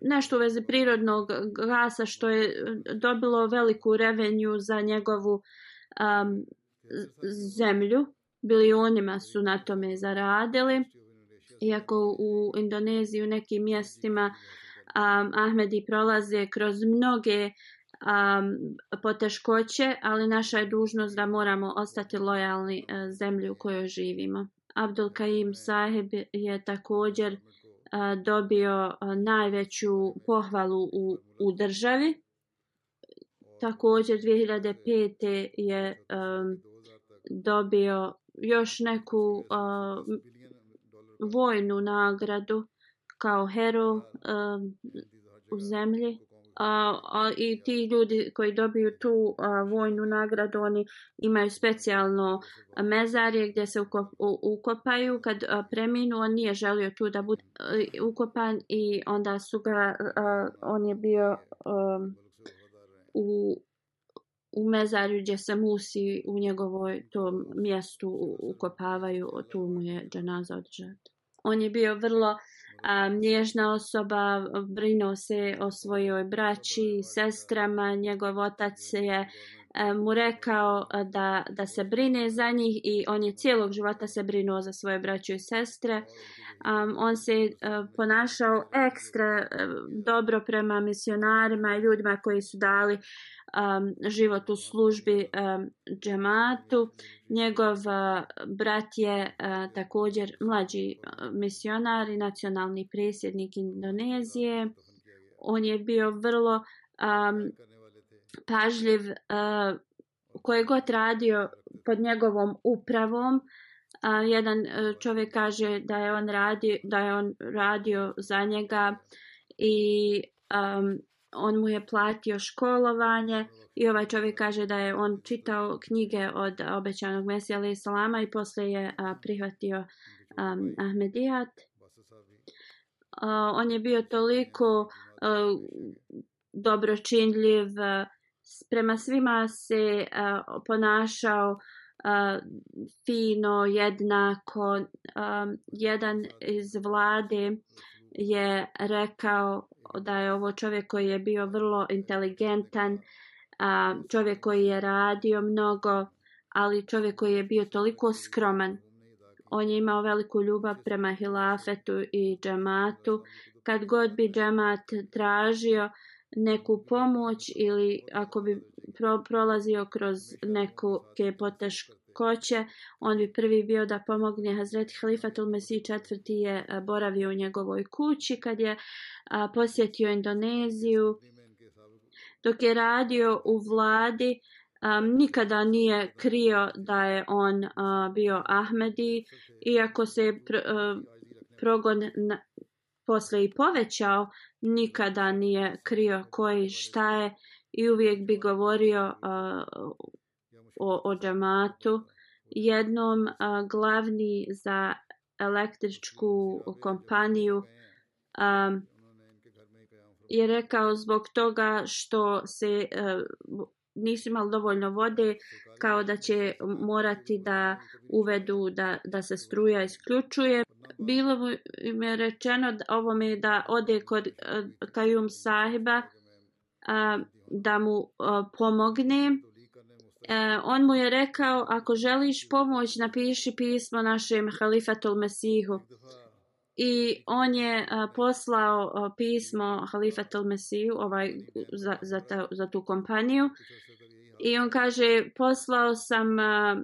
nešto u vezi prirodnog gasa što je dobilo veliku revenju za njegovu um, zemlju. Bilionima su na tome zaradili. Iako u Indoneziji u nekim mjestima uh, um, Ahmedi prolaze kroz mnoge um, poteškoće, ali naša je dužnost da moramo ostati lojalni uh, zemlji u kojoj živimo. Abdul Kaim Sahib je također uh, dobio uh, najveću pohvalu u, u državi. Također 2005. je um, dobio još neku uh, vojnu nagradu kao hero um, u zemlji. A, a, I ti ljudi koji dobiju tu a, vojnu nagradu, oni imaju specijalno mezarje gdje se ukop, u, ukopaju. Kad a, preminu, on nije želio tu da bude a, ukopan i onda su ga, a, on je bio a, u, u mezarju gdje se musi u njegovoj tom mjestu ukopavaju, tu mu je džanaza održati. On je bio vrlo a nježna osoba, brinuo se o svojoj braći i sestrama. Njegov otac je e, mu rekao e, da, da se brine za njih i on je cijelog života se brinuo za svoje braće i sestre. Um, on se uh, ponašao ekstra uh, dobro prema misionarima i ljudima koji su dali um, život u službi um, džematu. Njegov uh, brat je uh, također mlađi uh, misionar i nacionalni presjednik Indonezije. On je bio vrlo um, pažljiv uh, koje god radio pod njegovom upravom. Uh, A, jedan e, čovjek kaže da je on radio, da je on radio za njega i um, on mu je platio školovanje i ovaj čovjek kaže da je on čitao knjige od obećanog Mesija alaih salama i posle je a, prihvatio um, Ahmedijat. A, on je bio toliko e, dobročinljiv, e, prema svima se ponašao fino, jednako. Jedan iz vlade je rekao da je ovo čovjek koji je bio vrlo inteligentan, čovjek koji je radio mnogo, ali čovjek koji je bio toliko skroman. On je imao veliku ljubav prema hilafetu i džematu. Kad god bi džemat tražio neku pomoć ili ako bi pro, prolazio kroz neku poteškoće, on bi prvi bio da pomogne Hazreti Halifatul Mesih četvrti je boravio u njegovoj kući kad je a, posjetio Indoneziju. Dok je radio u vladi, um, nikada nije krio da je on uh, bio Ahmedi, iako se pr, uh, progon na, posle i povećao, nikada nije krio koji šta je i uvijek bi govorio uh, o, o džamatu. Jednom uh, glavni za električku kompaniju um, je rekao zbog toga što se uh, nisu imali dovoljno vode kao da će morati da uvedu da, da se struja isključuje. Bilo mi je rečeno da ovo mi da ode kod uh, Kajum sahiba uh, da mu uh, pomogne. Eh, on mu je rekao ako želiš pomoć napiši pismo našem halifatul Mesihu. I on je uh, poslao uh, pismo halifatul Mesihu ovaj, za, za, ta, za tu kompaniju. I on kaže, poslao sam uh,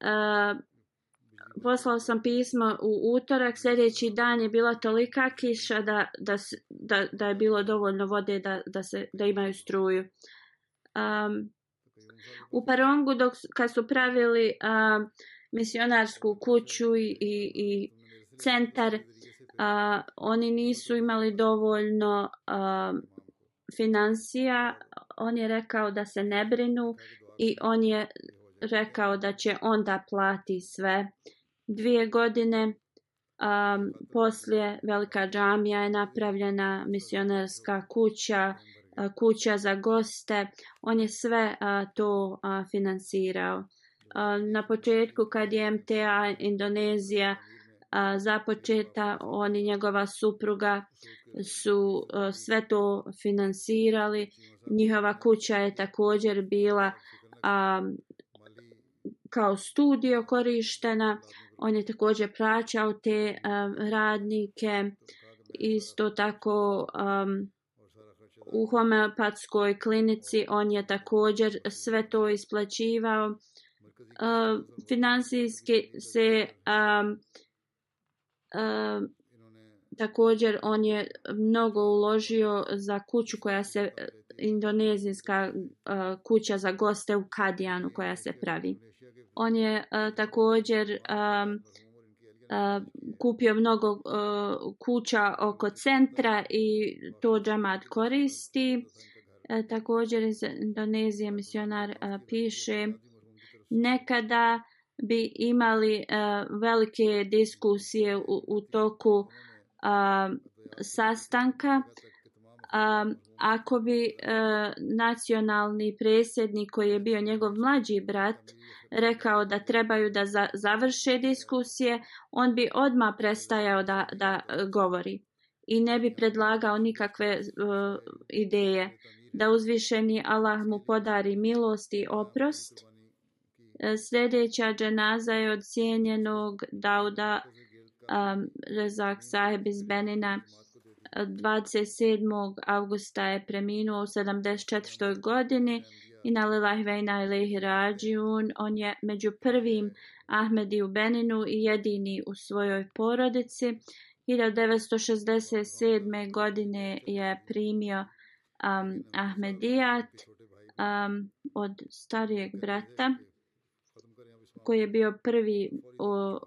uh, poslao sam pismo u utorak, sljedeći dan je bila tolika kiša da, da, da, da je bilo dovoljno vode da, da, se, da imaju struju. Um, u Parongu dok kad su pravili uh, misionarsku kuću i, i, i centar, A, oni nisu imali dovoljno a, financija on je rekao da se ne brinu i on je rekao da će onda plati sve. Dvije godine um, poslije velika džamija je napravljena misionarska kuća, uh, kuća za goste. On je sve uh, to uh, finansirao. Uh, na početku kad je MTA Indonezija uh, započeta, on i njegova supruga su e, sve to finansirali. Njihova kuća je također bila kao studio korištena. On je također praćao te um, radnike. Isto tako um, u homeopatskoj klinici on je također sve to isplaćivao. Uh, finansijski se um, također on je mnogo uložio za kuću koja se indonezijska uh, kuća za goste u Kadijanu koja se pravi. On je uh, također um, uh, kupio mnogo uh, kuća oko centra i to džamat koristi. Uh, također iz Indonezije misionar uh, piše nekada bi imali uh, velike diskusije u, u toku uh, sastanka um, ako bi uh, nacionalni predsjednik koji je bio njegov mlađi brat rekao da trebaju da za, završe diskusije, on bi odma prestajao da, da govori i ne bi predlagao nikakve uh, ideje da uzvišeni Allah mu podari milost i oprost. Sljedeća dženaza je od cijenjenog Dauda um, Rezak sahib iz Benina 27. augusta je preminuo u 74. godini i na Lilah vejna ilihi rađiun. On je među prvim Ahmedi u Beninu i jedini u svojoj porodici. 1967. godine je primio um, Ahmedijat um, od starijeg brata koji je bio prvi o,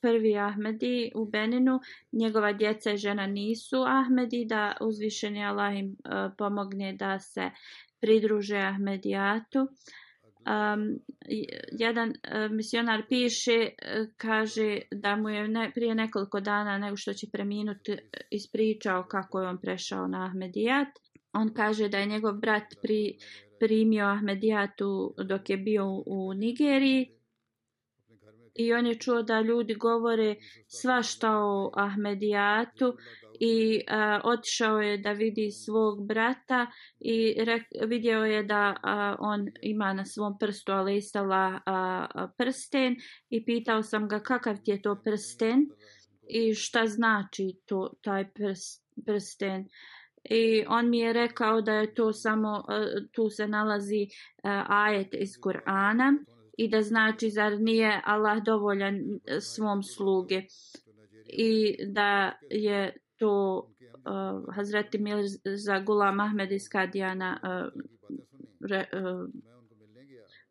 prvi Ahmedi u Beninu, njegova djeca i žena nisu Ahmedi, da uzvišeni Allah im uh, pomogne da se pridruže Ahmedijatu. um, jedan uh, misionar piše, uh, kaže da mu je ne, prije nekoliko dana nego što će preminuti ispričao kako je on prešao na Ahmedijat. On kaže da je njegov brat pri, primio Ahmedijatu dok je bio u Nigeriji i on je čuo da ljudi govore svašta o Ahmedijatu i a, otišao je da vidi svog brata i rek, vidio je da a, on ima na svom prstu alistala prsten i pitao sam ga kakav ti je to prsten i šta znači to taj prst, prsten i on mi je rekao da je to samo e, tu se nalazi e, ajet iz Kur'ana i da znači zar nije Allah dovoljan e, svom sluge? I da je to uh, Hazreti Mirza Gulam Ahmed iz Kadijana uh, re, uh,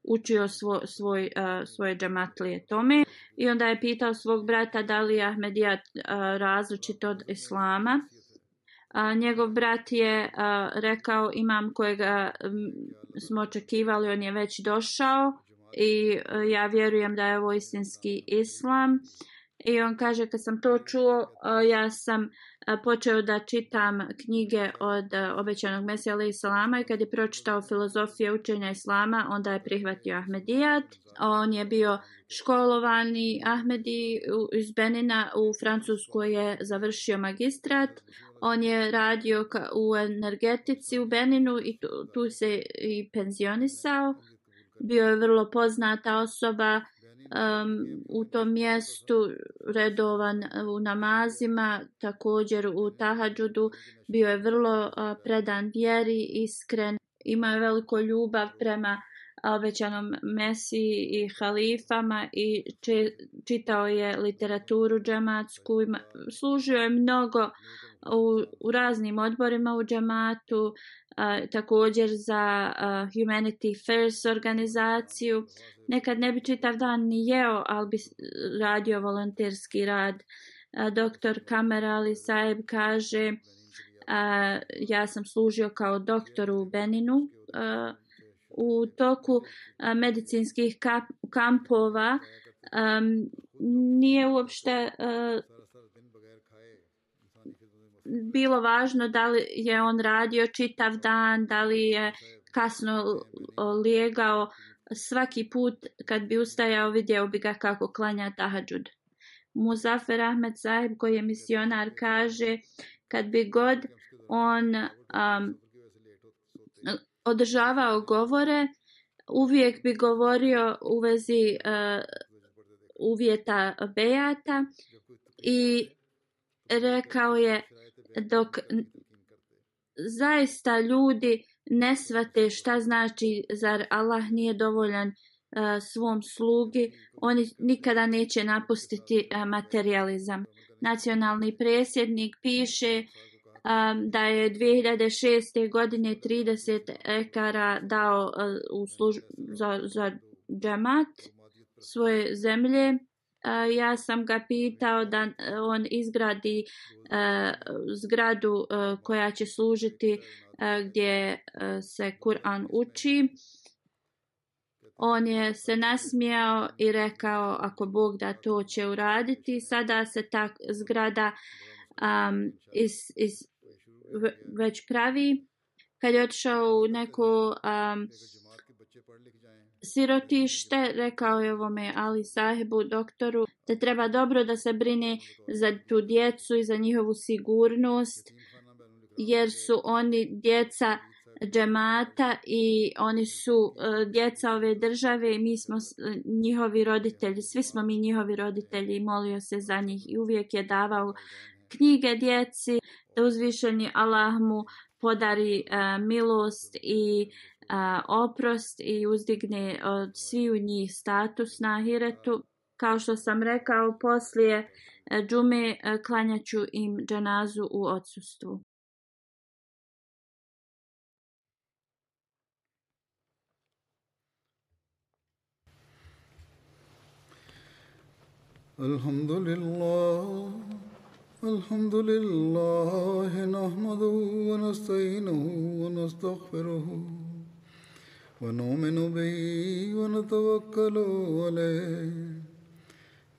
učio svo, svoj, uh, svoje džamatlije tome. I onda je pitao svog brata da li je Ahmedija uh, različit od Islama. A, njegov brat je a, rekao imam kojega smo očekivali on je već došao i a, ja vjerujem da je ovo istinski islam i on kaže kad sam to čuo a, ja sam e, počeo da čitam knjige od obećanog Mesija Ali salama i kad je pročitao filozofije učenja Islama, onda je prihvatio Ahmedijat. On je bio školovani Ahmedi iz Benina u Francuskoj je završio magistrat. On je radio u energetici u Beninu i tu, tu se i penzionisao. Bio je vrlo poznata osoba um, u tom mjestu redovan u namazima, također u tahadžudu, bio je vrlo uh, predan vjeri, iskren, imao je veliko ljubav prema obećanom Mesiji i halifama i če, čitao je literaturu džamatsku, ima, služio je mnogo u, u raznim odborima u džamatu, a, također za a, Humanity First organizaciju. Nekad ne bi čitav dan ni jeo, ali bi radio volonterski rad. A, doktor Kamer Ali Saeb kaže, a, ja sam služio kao doktor u Beninu. A, u toku a, medicinskih kap, kampova um, nije uopšte... uh, bilo važno da li je on radio čitav dan, da li je kasno lijegao. Svaki put kad bi ustajao vidio bi ga kako klanja tahadžud. Muzafer Ahmed Zahib koji je misionar kaže kad bi god on um, održavao govore uvijek bi govorio u vezi uh, uvjeta bejata i rekao je dok zaista ljudi ne svate šta znači zar Allah nije dovoljan uh, svom slugi, oni nikada neće napustiti uh, materializam. Nacionalni presjednik piše um, da je 2006. godine 30 ekara dao uh, u služ za, za džemat svoje zemlje ja sam ga pitao da e, on izgradi e, zgradu e, koja će služiti gdje se Kur'an uči. On je se nasmijao i rekao ako Bog da to će uraditi. Sada se ta zgrada um, iz, iz, već pravi. Kad je otišao u neko um, sirotište, rekao je ovome Ali Sahibu, doktoru, da treba dobro da se brine za tu djecu i za njihovu sigurnost, jer su oni djeca džemata i oni su uh, djeca ove države i mi smo uh, njihovi roditelji, svi smo mi njihovi roditelji i molio se za njih i uvijek je davao knjige djeci da uzvišeni Allah mu podari uh, milost i a, oprost i uzdigne od sviju njih status na ahiretu. Kao što sam rekao, poslije e, džume e, klanjaću im džanazu u odsustvu. الحمد لله الحمد لله نحمده ونستعينه ونستغفره ونؤمن به ونتوكل عليه.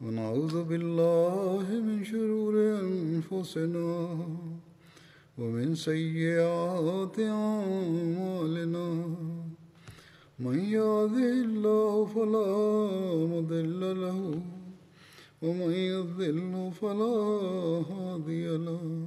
ونعوذ بالله من شرور أنفسنا ومن سيئات أعمالنا. من يهده الله فلا مضل له ومن يضلل فلا هادي له.